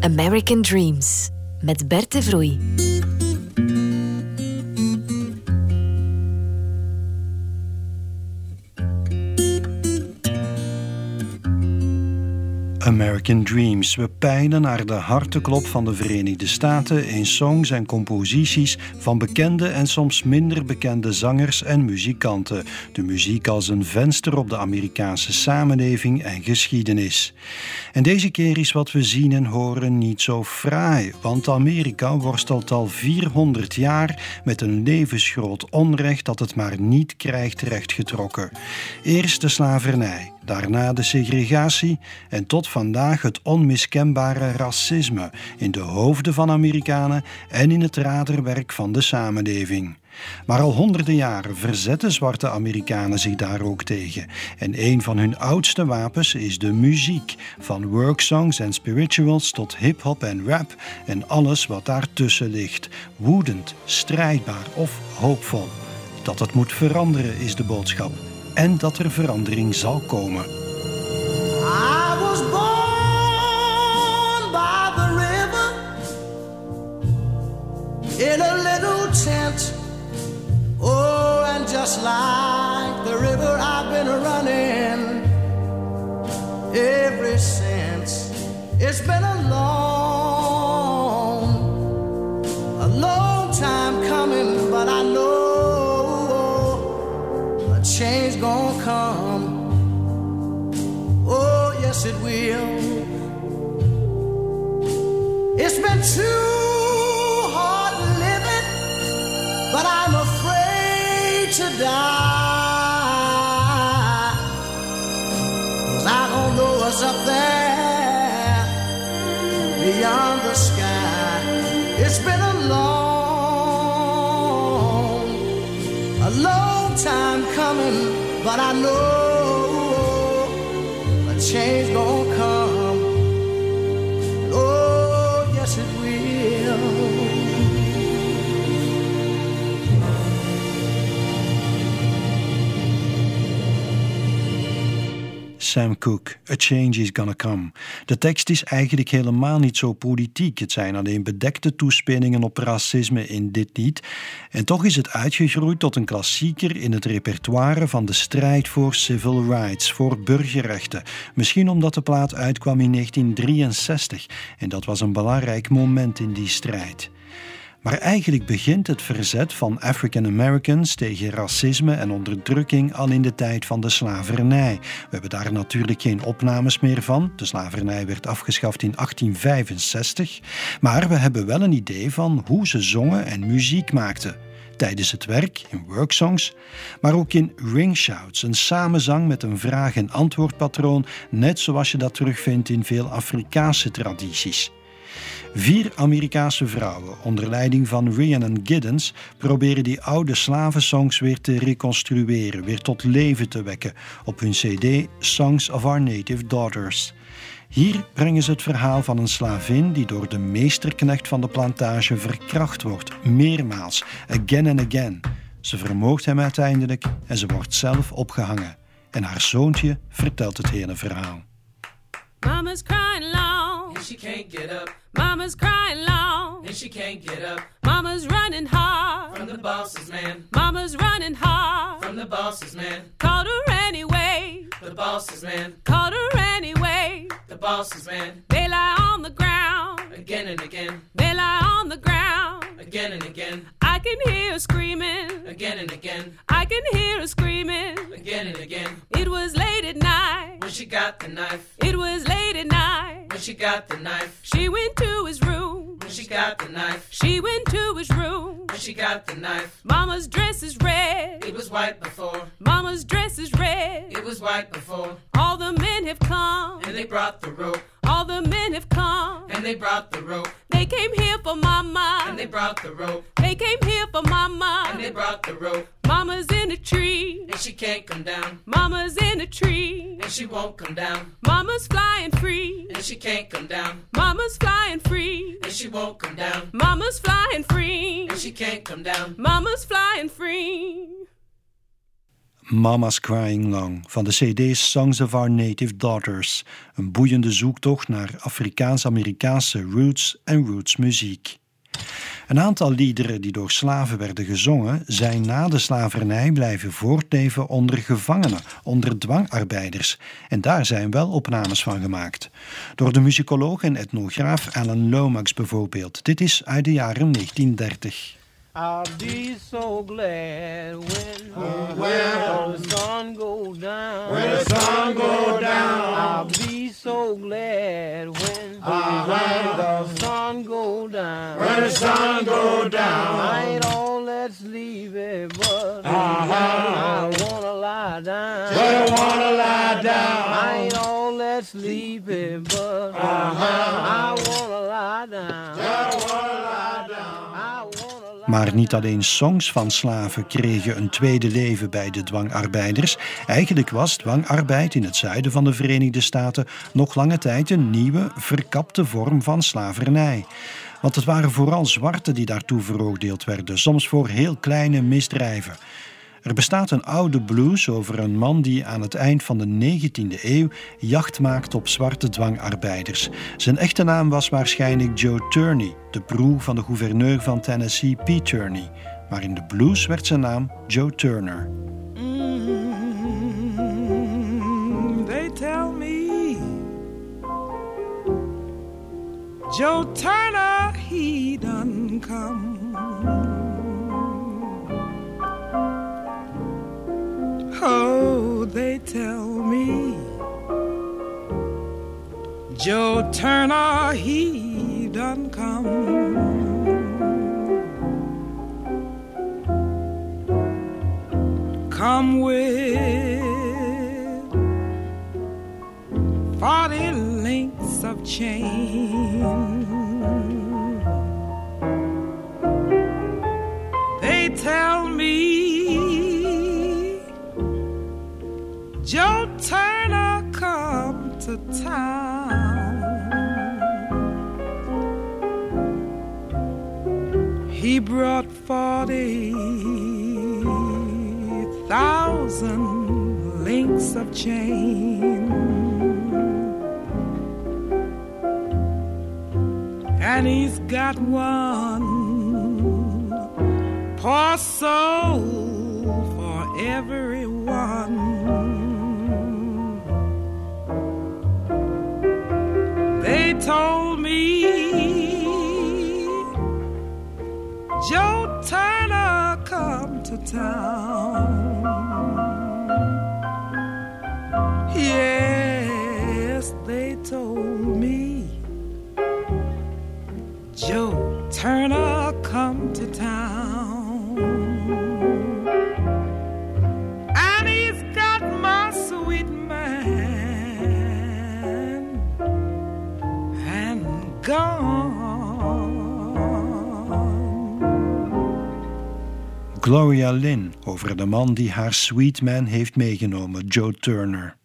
American Dreams met Bert de Vroei. American Dreams. We peilen naar de harteklop van de Verenigde Staten in songs en composities van bekende en soms minder bekende zangers en muzikanten. De muziek als een venster op de Amerikaanse samenleving en geschiedenis. En deze keer is wat we zien en horen niet zo fraai, want Amerika worstelt al 400 jaar met een levensgroot onrecht dat het maar niet krijgt rechtgetrokken. Eerst de slavernij daarna de segregatie en tot vandaag het onmiskenbare racisme in de hoofden van Amerikanen en in het raderwerk van de samenleving. Maar al honderden jaren verzetten zwarte Amerikanen zich daar ook tegen. En een van hun oudste wapens is de muziek. Van worksongs en spirituals tot hip-hop en rap en alles wat daartussen ligt. Woedend, strijdbaar of hoopvol. Dat het moet veranderen is de boodschap en dat er verandering zal komen. Sam Cooke, A Change is Gonna Come. De tekst is eigenlijk helemaal niet zo politiek. Het zijn alleen bedekte toespelingen op racisme in dit lied. En toch is het uitgegroeid tot een klassieker in het repertoire van de strijd voor civil rights, voor burgerrechten. Misschien omdat de plaat uitkwam in 1963 en dat was een belangrijk moment in die strijd. Maar eigenlijk begint het verzet van African Americans tegen racisme en onderdrukking al in de tijd van de slavernij. We hebben daar natuurlijk geen opnames meer van. De slavernij werd afgeschaft in 1865. Maar we hebben wel een idee van hoe ze zongen en muziek maakten tijdens het werk, in worksongs, maar ook in ringshouts, een samenzang met een vraag- en antwoordpatroon, net zoals je dat terugvindt in veel Afrikaanse tradities. Vier Amerikaanse vrouwen onder leiding van Rhiannon Giddens proberen die oude slavensongs weer te reconstrueren, weer tot leven te wekken op hun CD Songs of Our Native Daughters. Hier brengen ze het verhaal van een slavin die door de meesterknecht van de plantage verkracht wordt, meermaals, again and again. Ze vermoogt hem uiteindelijk en ze wordt zelf opgehangen. En haar zoontje vertelt het hele verhaal. Mama's crying long and she can't get up. Mama's crying long and she can't get up. Mama's running hard from the boss's man. Mama's running hard from the boss's man. Called her anyway. The boss's man. Called her anyway. The boss's man. They lie on the ground again and again. They lie on the ground again and again. I can hear her screaming again and again. I can hear her screaming again and again. It was late at night when she got the knife. It was late at night when she got the knife. She went to his room when she got the knife. She went to his room when she got the knife. Mama's dress is red. It was white before. Mama's dress is red. It was white before. All the men have come and they brought the rope. All the men have come and they brought the rope. They came here for mama and they brought the rope. They came here for mama and they brought the rope. Mama's in a tree and she can't come down. Mama's in a tree and she won't come down. Mama's flying free and she can't come down. Mama's flying free and she won't come down. Mama's flying free and she can't come down. Mama's flying free. Mama's Crying Long van de CD Songs of Our Native Daughters, een boeiende zoektocht naar Afrikaans-Amerikaanse roots en rootsmuziek. Een aantal liederen die door slaven werden gezongen, zijn na de slavernij blijven voortleven onder gevangenen, onder dwangarbeiders. En daar zijn wel opnames van gemaakt. Door de muzikoloog en etnograaf Alan Lomax bijvoorbeeld. Dit is uit de jaren 1930. I'll be so glad when, when the sun go down. When the sun go down. I'll be so glad when, uh, when the sun go down. When the sun go down. I ain't all that sleepy, but uh-huh. I wanna lie down. But I wanna lie down. I ain't all that sleepy, but uh-huh. I wanna lie down. Maar niet alleen songs van slaven kregen een tweede leven bij de dwangarbeiders. Eigenlijk was dwangarbeid in het zuiden van de Verenigde Staten nog lange tijd een nieuwe, verkapte vorm van slavernij. Want het waren vooral zwarten die daartoe veroordeeld werden, soms voor heel kleine misdrijven. Er bestaat een oude blues over een man die aan het eind van de 19e eeuw jacht maakte op zwarte dwangarbeiders. Zijn echte naam was waarschijnlijk Joe Turney, de broer van de gouverneur van Tennessee, Pete Turney. Maar in de blues werd zijn naam Joe Turner. Mm, they tell me Joe Turner, he done come. Oh, they tell me Joe Turner, he done come. Come with forty links of chain. They tell Turner come to town. He brought forty thousand links of chain. And he's got one poor soul for everyone. Told me Joe Turner come to town. Yes, they told me Joe Turner Gloria Lynn over de man die haar sweet man heeft meegenomen, Joe Turner.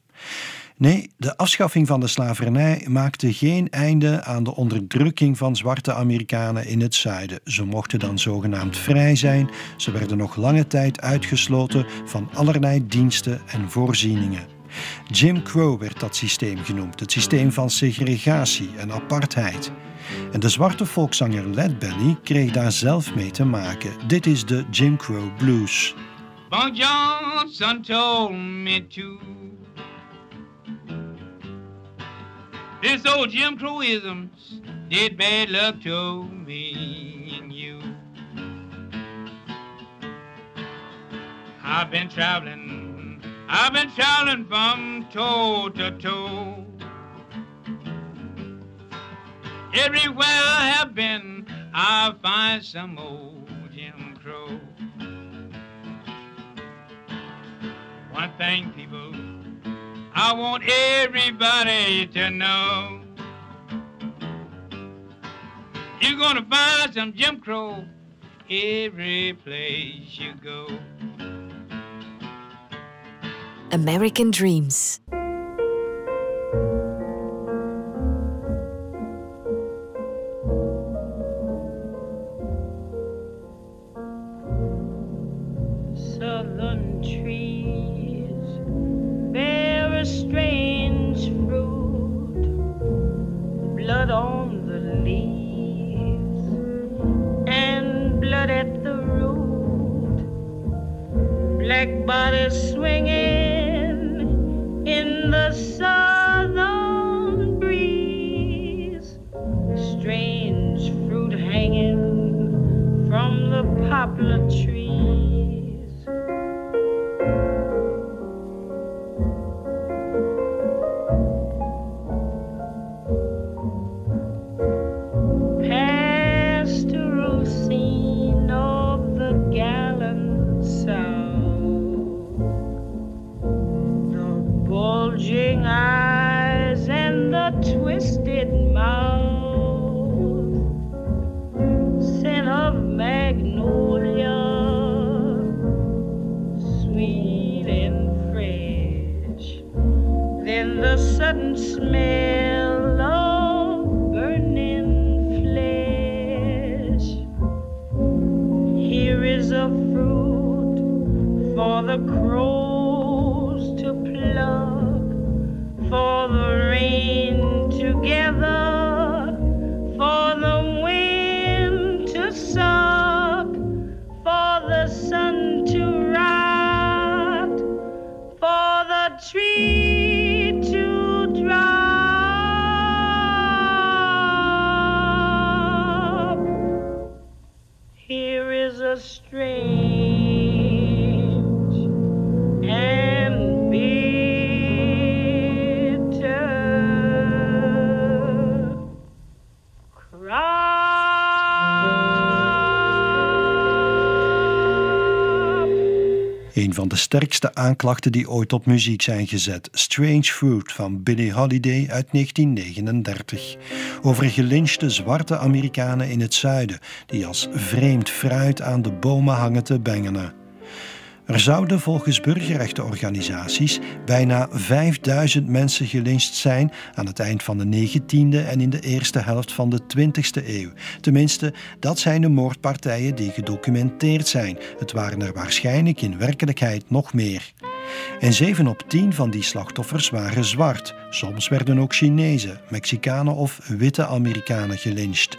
Nee, de afschaffing van de slavernij maakte geen einde aan de onderdrukking van zwarte Amerikanen in het zuiden. Ze mochten dan zogenaamd vrij zijn. Ze werden nog lange tijd uitgesloten van allerlei diensten en voorzieningen. Jim Crow werd dat systeem genoemd, het systeem van segregatie en apartheid. En de zwarte volkszanger Led Belly kreeg daar zelf mee te maken. Dit is de Jim Crow Blues. Bunk Johnson told me to. This old Jim Crowisms did bad luck to me and you. I've been traveling, I've been traveling from toe to toe. Everywhere I have been, I find some old Jim Crow. One thing, people, I want everybody to know. You're gonna find some Jim Crow every place you go. American Dreams. at the root. Black bodies swinging. Sterkste aanklachten die ooit op muziek zijn gezet. Strange Fruit van Billie Holiday uit 1939. Over gelynchte zwarte Amerikanen in het zuiden die als vreemd fruit aan de bomen hangen te bengelen. Er zouden volgens burgerrechtenorganisaties bijna 5000 mensen gelyncht zijn aan het eind van de 19e en in de eerste helft van de 20e eeuw. Tenminste, dat zijn de moordpartijen die gedocumenteerd zijn. Het waren er waarschijnlijk in werkelijkheid nog meer. En 7 op 10 van die slachtoffers waren zwart. Soms werden ook Chinezen, Mexicanen of witte Amerikanen gelyncht.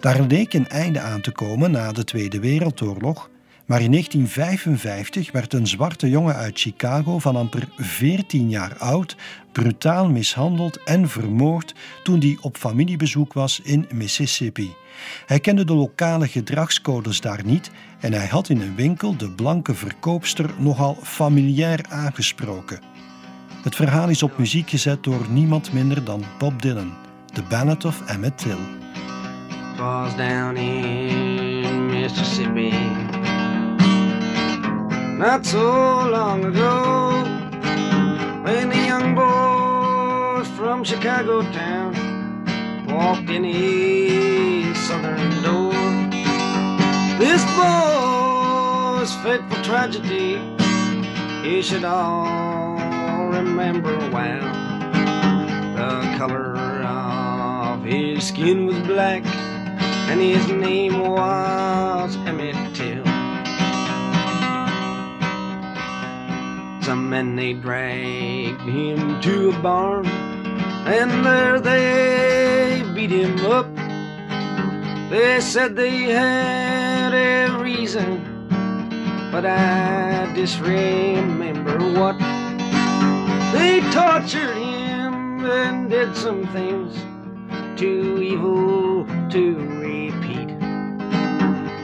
Daar leek een einde aan te komen na de Tweede Wereldoorlog. Maar in 1955 werd een zwarte jongen uit Chicago van amper 14 jaar oud brutaal mishandeld en vermoord toen hij op familiebezoek was in Mississippi. Hij kende de lokale gedragscodes daar niet en hij had in een winkel de blanke verkoopster nogal familiair aangesproken. Het verhaal is op muziek gezet door niemand minder dan Bob Dylan, The Ballad of Emmett Till. was down in Mississippi. Not so long ago, when the young boys from Chicago town walked in his southern door. This boy's fateful tragedy, he should all remember well. The color of his skin was black, and his name was Emmett Till. Some men they dragged him to a barn, and there they beat him up. They said they had a reason, but I disremember what. They tortured him and did some things too evil to repeat.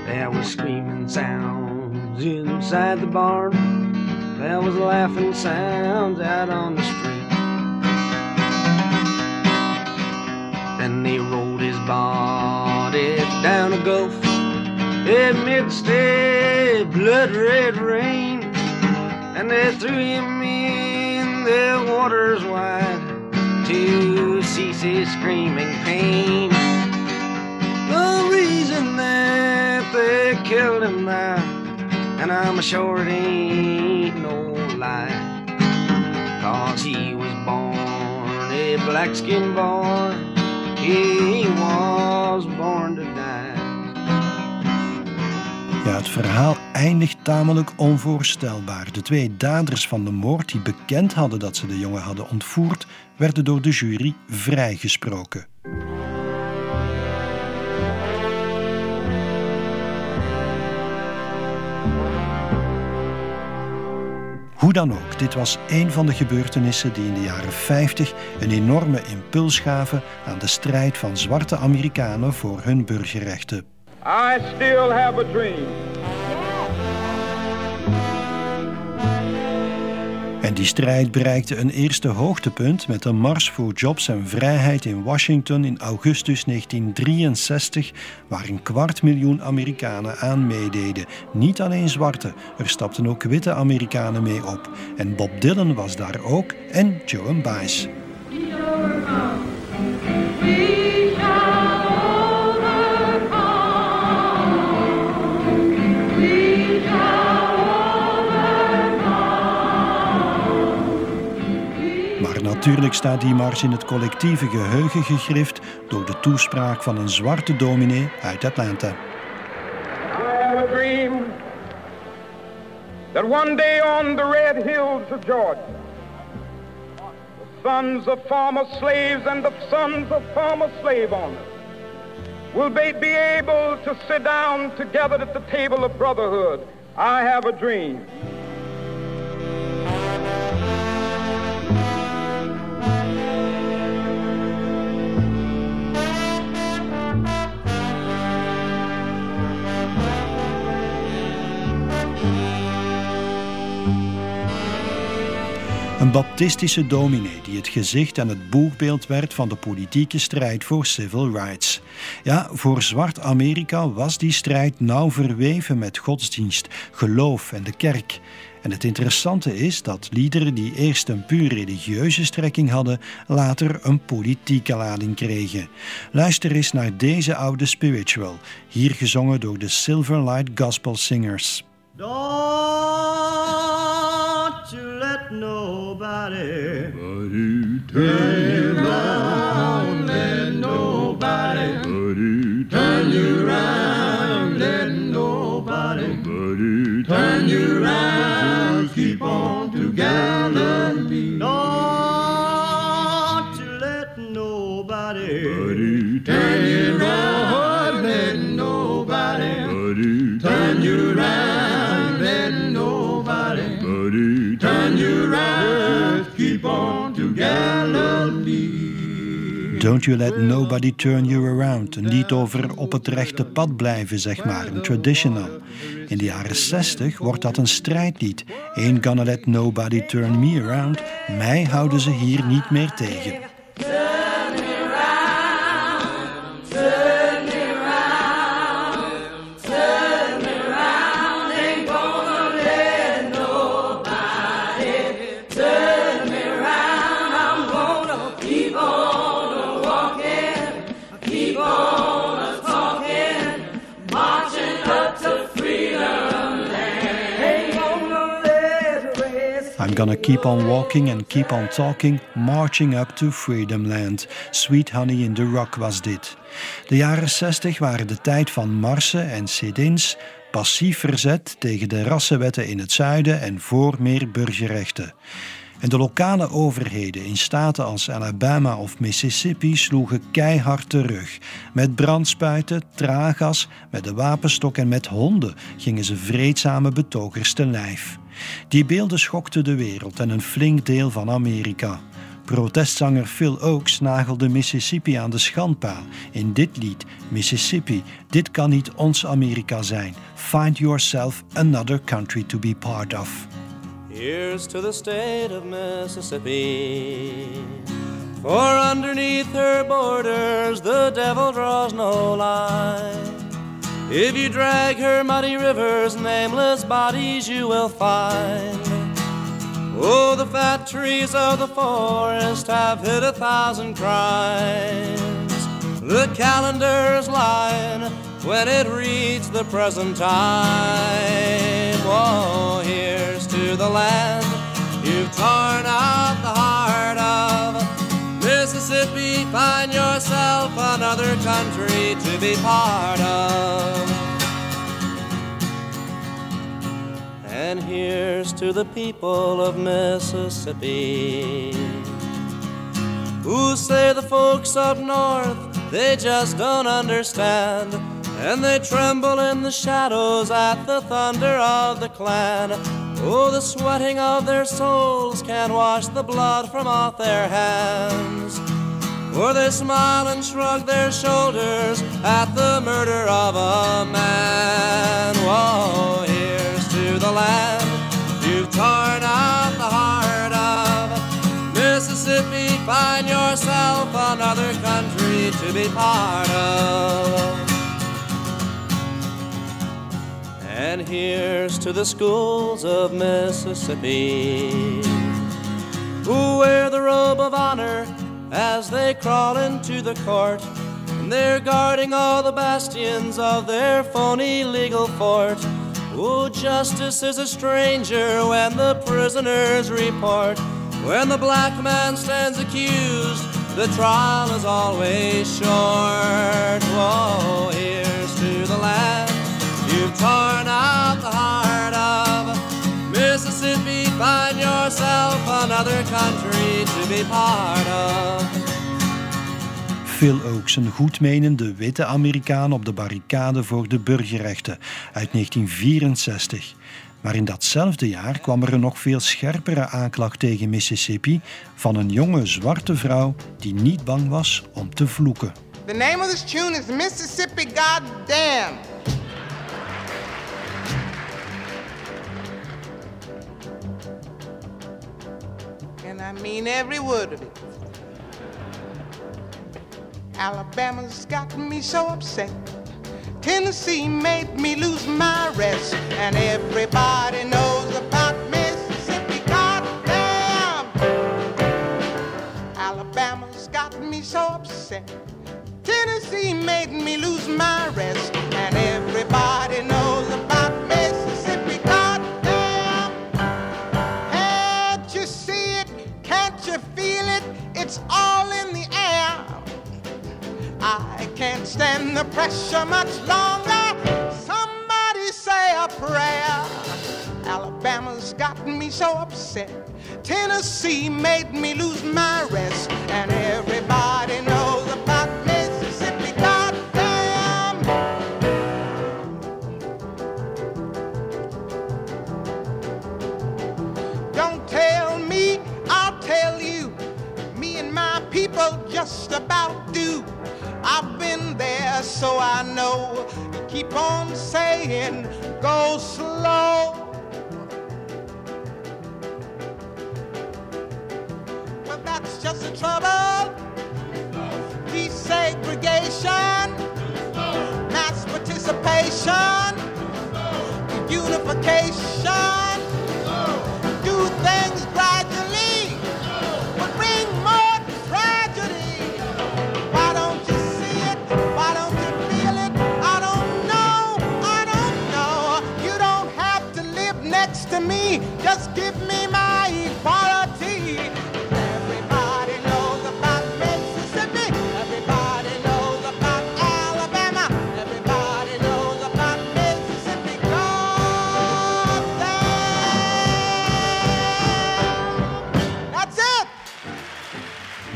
There was screaming sounds inside the barn. There was laughing sounds out on the street. Then they rolled his body down a gulf amidst a blood red rain. And they threw him in the waters wide to cease his screaming pain. The reason that they killed him there, and I'm sure ain't no lie, cause he was born a black skinned boy, he was born to die. Ja, het verhaal eindigt tamelijk onvoorstelbaar. De twee daders van de moord die bekend hadden dat ze de jongen hadden ontvoerd, werden door de jury vrijgesproken. Hoe dan ook, dit was een van de gebeurtenissen die in de jaren 50 een enorme impuls gaven aan de strijd van zwarte Amerikanen voor hun burgerrechten. I still have a dream. Die strijd bereikte een eerste hoogtepunt met de Mars voor Jobs en Vrijheid in Washington in augustus 1963, waar een kwart miljoen Amerikanen aan meededen. Niet alleen zwarte, er stapten ook witte Amerikanen mee op. En Bob Dylan was daar ook en Joan Baez. Natuurlijk staat die mars in het collectieve geheugen gegrift door de toespraak van een zwarte dominee uit Atlanta. I have a dream that one day on the red hills of Georgia, the sons of former slaves and the sons of former slave owners will be able to sit down together at the table of brotherhood. I have a dream. Baptistische dominee die het gezicht en het boegbeeld werd van de politieke strijd voor civil rights. Ja, voor zwart Amerika was die strijd nauw verweven met godsdienst, geloof en de kerk. En het interessante is dat liederen die eerst een puur religieuze strekking hadden, later een politieke lading kregen. Luister eens naar deze oude spiritual, hier gezongen door de Silverlight Gospel Singers. Nobody. Turn you Don't you let nobody turn you around. Lied over op het rechte pad blijven, zeg maar. Een traditional. In de jaren 60 wordt dat een strijdlied. Ain't gonna let nobody turn me around. Mij houden ze hier niet meer tegen. I'm gonna keep on walking and keep on talking, marching up to Freedom Land. Sweet Honey in the Rock was dit. De jaren 60 waren de tijd van marsen en sit-ins, passief verzet tegen de rassenwetten in het zuiden en voor meer burgerrechten. En de lokale overheden in staten als Alabama of Mississippi sloegen keihard terug. Met brandspuiten, traangas, met de wapenstok en met honden gingen ze vreedzame betogers te lijf. Die beelden schokten de wereld en een flink deel van Amerika. Protestzanger Phil Oakes nagelde Mississippi aan de schandpaal in dit lied Mississippi, dit kan niet ons Amerika zijn. Find yourself another country to be part of. Here's to the state of Mississippi. For underneath her borders the devil draws no line. If you drag her muddy rivers, nameless bodies you will find. Oh, the fat trees of the forest have hid a thousand crimes. The calendar's line when it reads the present time. Oh, here's the land you've torn out the heart of. Mississippi, find yourself another country to be part of. And here's to the people of Mississippi who say the folks up north they just don't understand and they tremble in the shadows at the thunder of the clan. Oh, the sweating of their souls can wash the blood from off their hands. For they smile and shrug their shoulders at the murder of a man. Whoa, here's to the land you've torn out the heart of. Mississippi, find yourself another country to be part of. And here's to the schools of Mississippi who wear the robe of honor as they crawl into the court. And they're guarding all the bastions of their phony legal fort. Oh, justice is a stranger when the prisoners report. When the black man stands accused, the trial is always short. Whoa, here's to the land you've torn out the heart of. Mississippi, find yourself another country to be part of. Phil Oaks, een goedmenende witte Amerikaan op de barricade voor de burgerrechten uit 1964. Maar in datzelfde jaar kwam er een nog veel scherpere aanklacht tegen Mississippi van een jonge zwarte vrouw die niet bang was om te vloeken. The name of this tune is Mississippi Goddamn. I mean every word of it. Alabama's got me so upset. Tennessee made me lose my rest. And everybody knows about Mississippi. Goddamn! Alabama's got me so upset. Tennessee made me lose my rest. And everybody knows can't stand the pressure much longer. Somebody say a prayer. Alabama's gotten me so upset. Tennessee made me lose my rest. And everybody knows about Mississippi. Goddamn! Don't tell me, I'll tell you. Me and my people just about been so I know. You keep on saying, go slow. But that's just the trouble. Desegregation, mass participation, unification.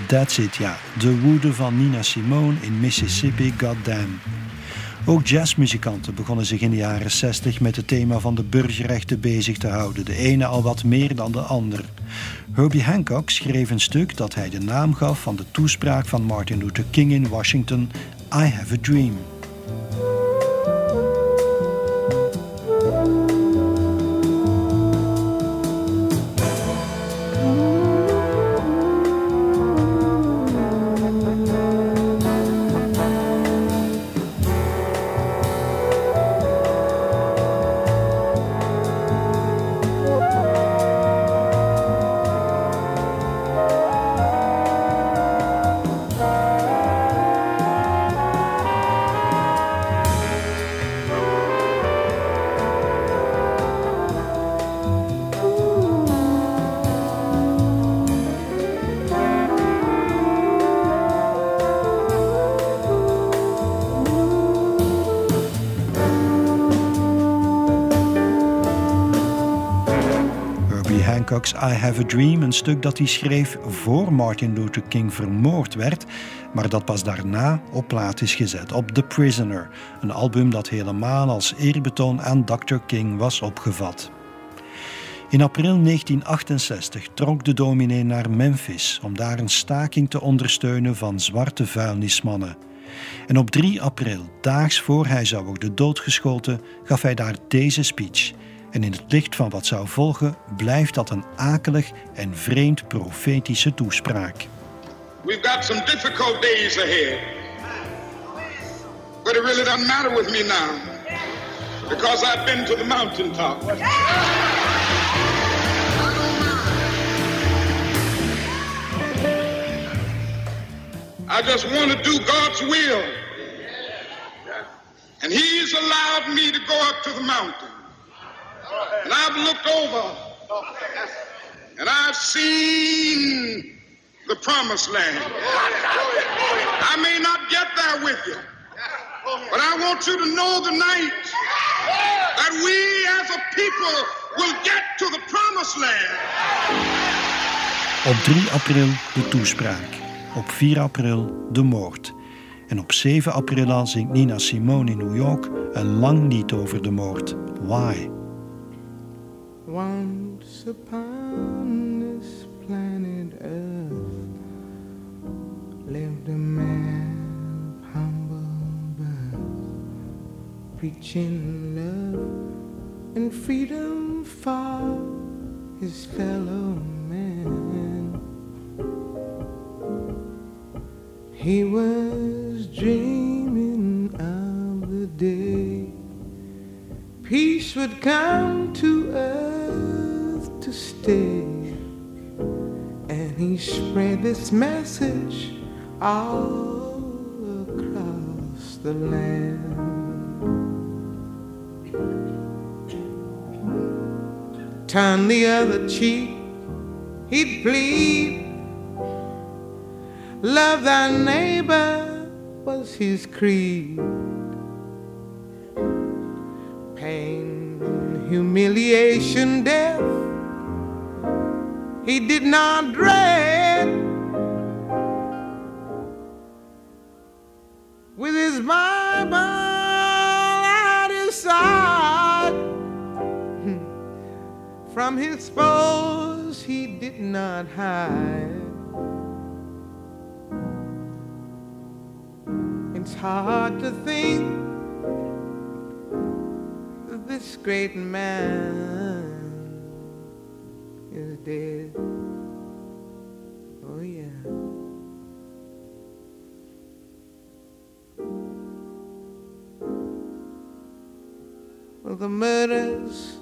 That's it, ja. De woede van Nina Simone in Mississippi, goddamn. Ook jazzmuzikanten begonnen zich in de jaren 60 met het thema van de burgerrechten bezig te houden, de ene al wat meer dan de ander. Herbie Hancock schreef een stuk dat hij de naam gaf van de toespraak van Martin Luther King in Washington, I Have a Dream. I Have a Dream, een stuk dat hij schreef voor Martin Luther King vermoord werd, maar dat pas daarna op plaat is gezet op The Prisoner, een album dat helemaal als eerbetoon aan Dr. King was opgevat. In april 1968 trok de dominee naar Memphis om daar een staking te ondersteunen van zwarte vuilnismannen. En op 3 april, daags voor hij zou worden doodgeschoten, gaf hij daar deze speech. En in het licht van wat zou volgen, blijft dat een akelig en vreemd profetische toespraak. We've got some difficult days ahead. But it really doesn't matter with me now. Because I've been to the mountaintop. I just want to do God's will. And He's allowed me to go up to the mountain. And I've looked over and I've seen the promised land. I may not get there with you, but I want you to know tonight that we as a people will get to the promised land. Op 3 april de toespraak. Op 4 april de moord. En op 7 april al zingt Nina Simone in New York een lang lied over de moord. Why? Once upon this planet Earth lived a man of humble birth, preaching love and freedom for his fellow man. He was dreaming this message all across the land. Turn the other cheek, he'd plead. Love thy neighbor was his creed. Pain, humiliation, death, he did not dread. It's hard to think that this great man is dead. Oh, yeah. Well, the murders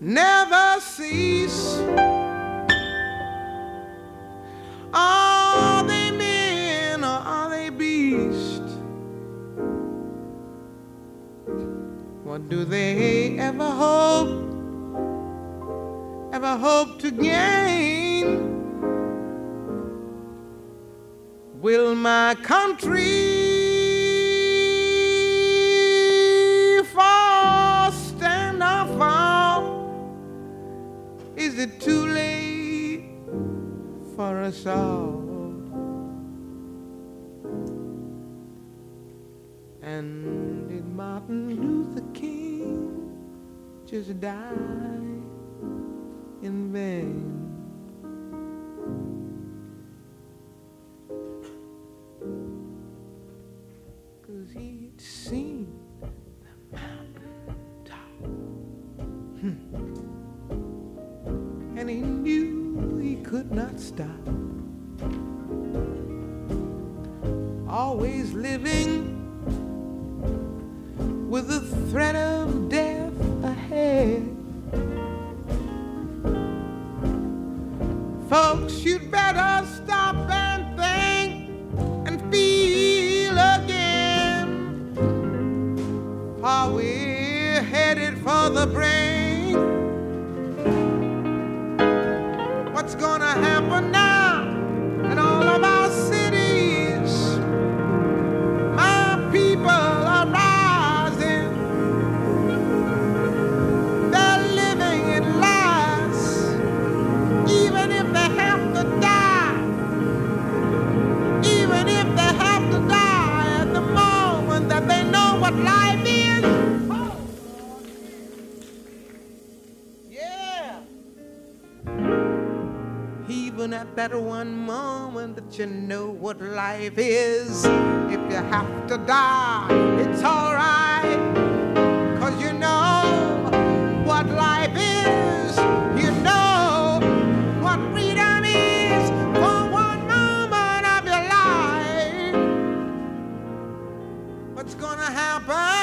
never cease. What do they ever hope, ever hope to gain? Will my country fall, stand or fall? Is it too late for us all? And did Martin King just die in vain? Cause he'd seen the mountain. And he knew he could not stop. Always living with the life is. If you have to die, it's alright. Cause you know what life is. You know what freedom is for one moment of your life. What's gonna happen?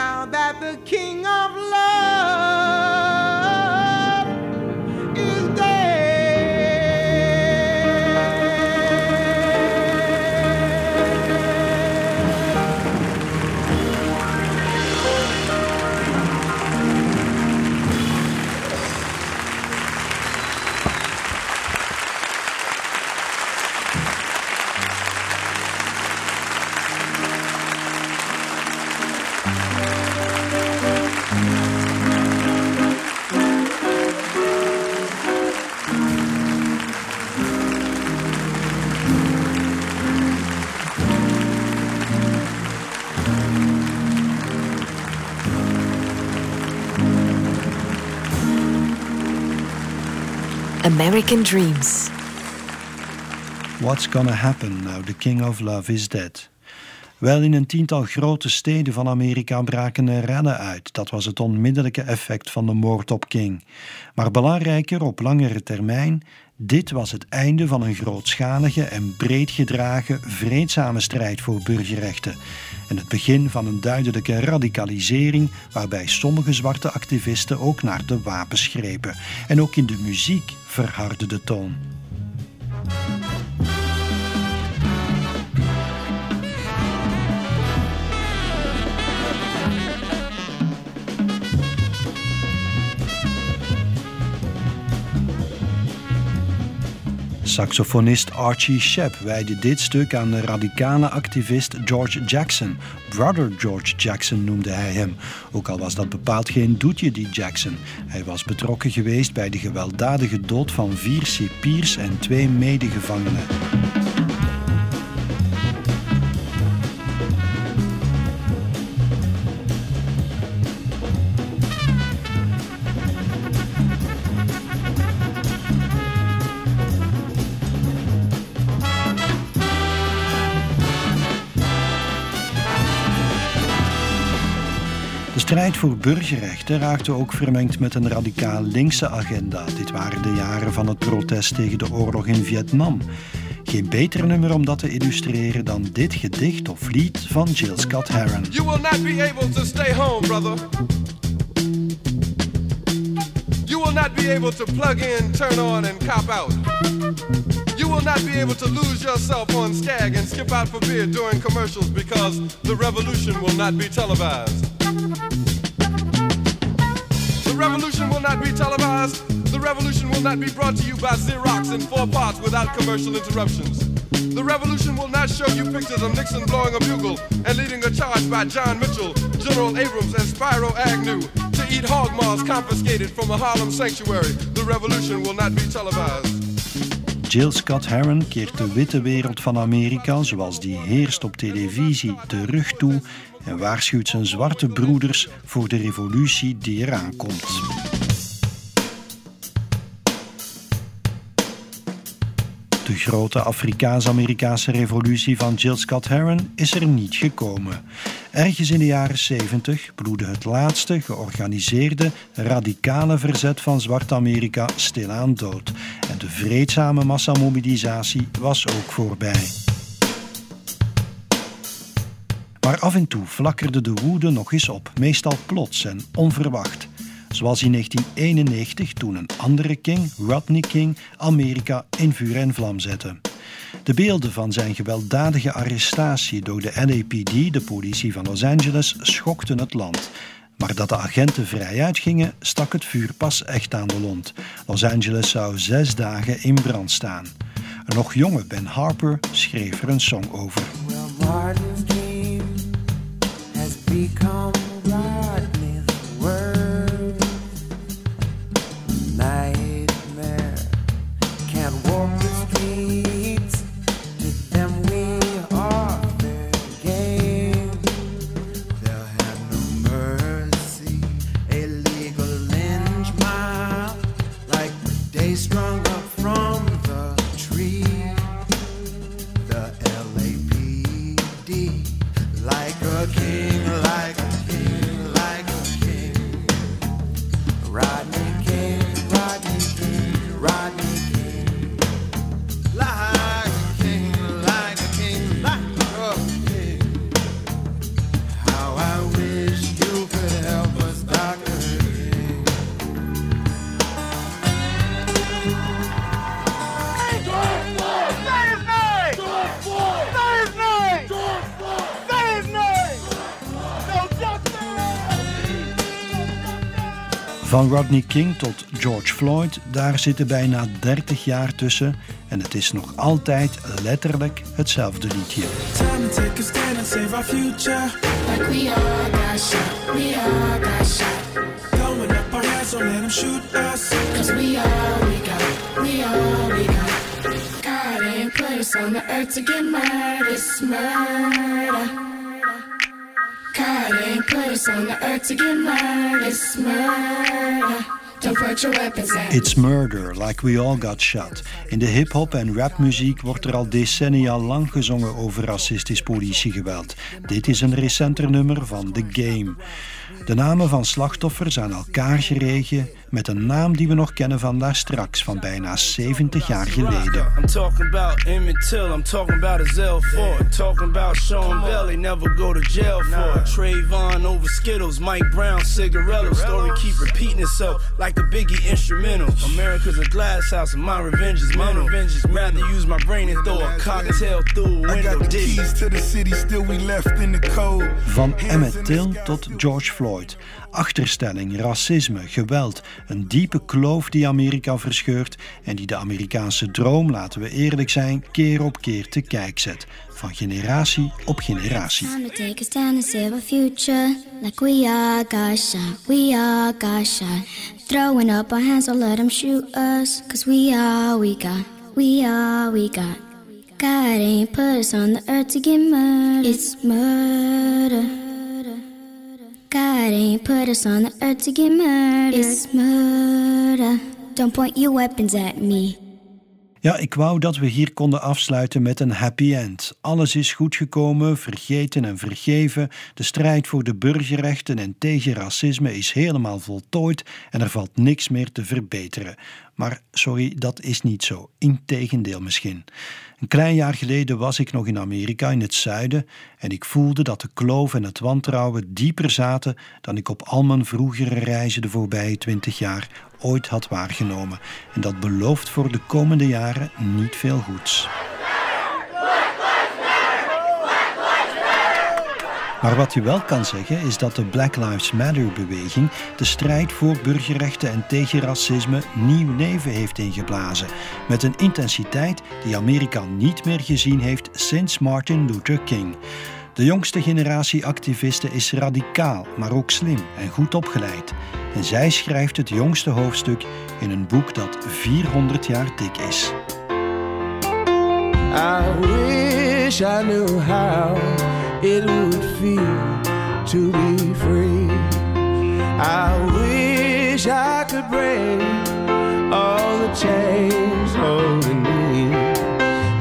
now that the King of American Dreams. What's gonna happen now the King of Love is dead? Wel, in een tiental grote steden van Amerika braken er rellen uit. Dat was het onmiddellijke effect van de moord op King. Maar belangrijker op langere termijn, dit was het einde van een grootschalige en breed gedragen vreedzame strijd voor burgerrechten. En het begin van een duidelijke radicalisering waarbij sommige zwarte activisten ook naar de wapens grepen. En ook in de muziek verhardde de toon. Saxofonist Archie Shepp wijde dit stuk aan de radicale activist George Jackson. Brother George Jackson noemde hij hem. Ook al was dat bepaald geen doetje, die Jackson. Hij was betrokken geweest bij de gewelddadige dood van vier cipiers en twee medegevangenen. Strijd voor burgerrechten raakte ook vermengd met een radicaal linkse agenda. Dit waren de jaren van het protest tegen de oorlog in Vietnam. Geen beter nummer om dat te illustreren dan dit gedicht of lied van Jill Scott Heron. You will not be able to stay home, brother. You will not be able to plug in, turn on, and cop out. You will not be able to lose yourself on Skag and skip out for beer during commercials because the revolution will not be televised. The revolution will not be televised. The revolution will not be brought to you by Xerox in four parts without commercial interruptions. The revolution will not show you pictures of Nixon blowing a bugle and leading a charge by John Mitchell, General Abrams, and Spyro Agnew to eat hog maws confiscated from a Harlem sanctuary. The revolution will not be televised. Jill Scott Heron keert de witte wereld van Amerika, zoals die heerst op televisie, de rug toe en waarschuwt zijn zwarte broeders voor de revolutie die eraan komt. De grote Afrikaans-Amerikaanse revolutie van Jill Scott Heron is er niet gekomen. Ergens in de jaren 70 bloedde het laatste georganiseerde radicale verzet van Zwart-Amerika stilaan dood. En de vreedzame massamobilisatie was ook voorbij. Maar af en toe flakkerde de woede nog eens op, meestal plots en onverwacht. Zoals in 1991 toen een andere King, Rodney King, Amerika in vuur en vlam zette. De beelden van zijn gewelddadige arrestatie door de LAPD, de politie van Los Angeles, schokten het land. Maar dat de agenten vrijuit gingen, stak het vuur pas echt aan de lont. Los Angeles zou zes dagen in brand staan. Een nog jonge Ben Harper schreef er een song over. Become Van Rodney King tot George Floyd, daar zitten bijna 30 jaar tussen. En het is nog altijd letterlijk hetzelfde liedje. On the earth to get it's murder. It's murder, like we all got shot. In de hip-hop en rapmuziek wordt er al decennia lang gezongen over racistisch politiegeweld. Dit is een recenter nummer van The Game. De namen van slachtoffers aan elkaar geregen met een naam die we nog kennen van daar straks, van bijna 70 jaar geleden. I'm talking about Emmett Till, I'm talking about Azell Ford, talking about Sean Belly, never go to jail for it. Trayvon over Skittles, Mike Brown, cigarillo. Story keep repeating itself like a Biggie instrumental. America's a glass house and my revenge is mental. Rather use my brain and throw a cocktail through a I window. got the Dig. keys to the city, still we left in the cold. Van Emmett Till tot George Floyd. Achterstelling, racisme, geweld. Een diepe kloof die Amerika verscheurt en die de Amerikaanse droom, laten we eerlijk zijn, keer op keer te kijk zet. Van generatie op generatie. Throwing up our hands, don't let them shoot us. Cause we all we got, we all we got. God ain't put us on the earth to get murdered. It's murder. God ain't put us on the earth to get murdered. It's murder. Don't point your weapons at me. Ja, ik wou dat we hier konden afsluiten met een happy end. Alles is goed gekomen, vergeten en vergeven. De strijd voor de burgerrechten en tegen racisme is helemaal voltooid en er valt niks meer te verbeteren. Maar sorry, dat is niet zo. Integendeel misschien. Een klein jaar geleden was ik nog in Amerika, in het zuiden, en ik voelde dat de kloof en het wantrouwen dieper zaten dan ik op al mijn vroegere reizen de voorbije twintig jaar ooit had waargenomen. En dat belooft voor de komende jaren niet veel goeds. Maar wat je wel kan zeggen is dat de Black Lives Matter-beweging de strijd voor burgerrechten en tegen racisme nieuw leven heeft ingeblazen. Met een intensiteit die Amerika niet meer gezien heeft sinds Martin Luther King. De jongste generatie activisten is radicaal, maar ook slim en goed opgeleid. En zij schrijft het jongste hoofdstuk in een boek dat 400 jaar dik is. I wish I knew how it would feel to be free. I wish I could break all the chains holding me.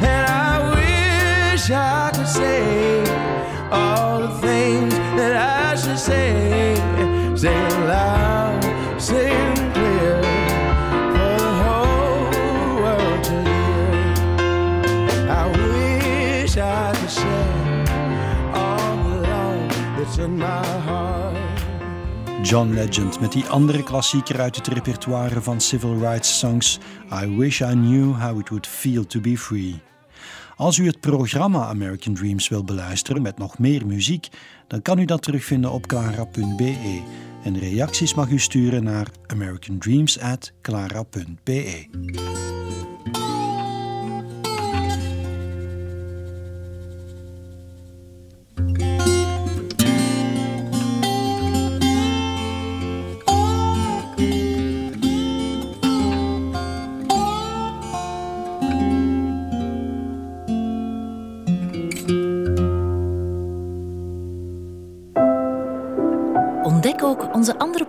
And I wish I could say John Legend met die andere klassieker uit het repertoire van civil rights songs I Wish I Knew How It Would Feel to Be Free. Als u het programma American Dreams wil beluisteren met nog meer muziek, dan kan u dat terugvinden op clara.be. En reacties mag u sturen naar americandreams@clara.be.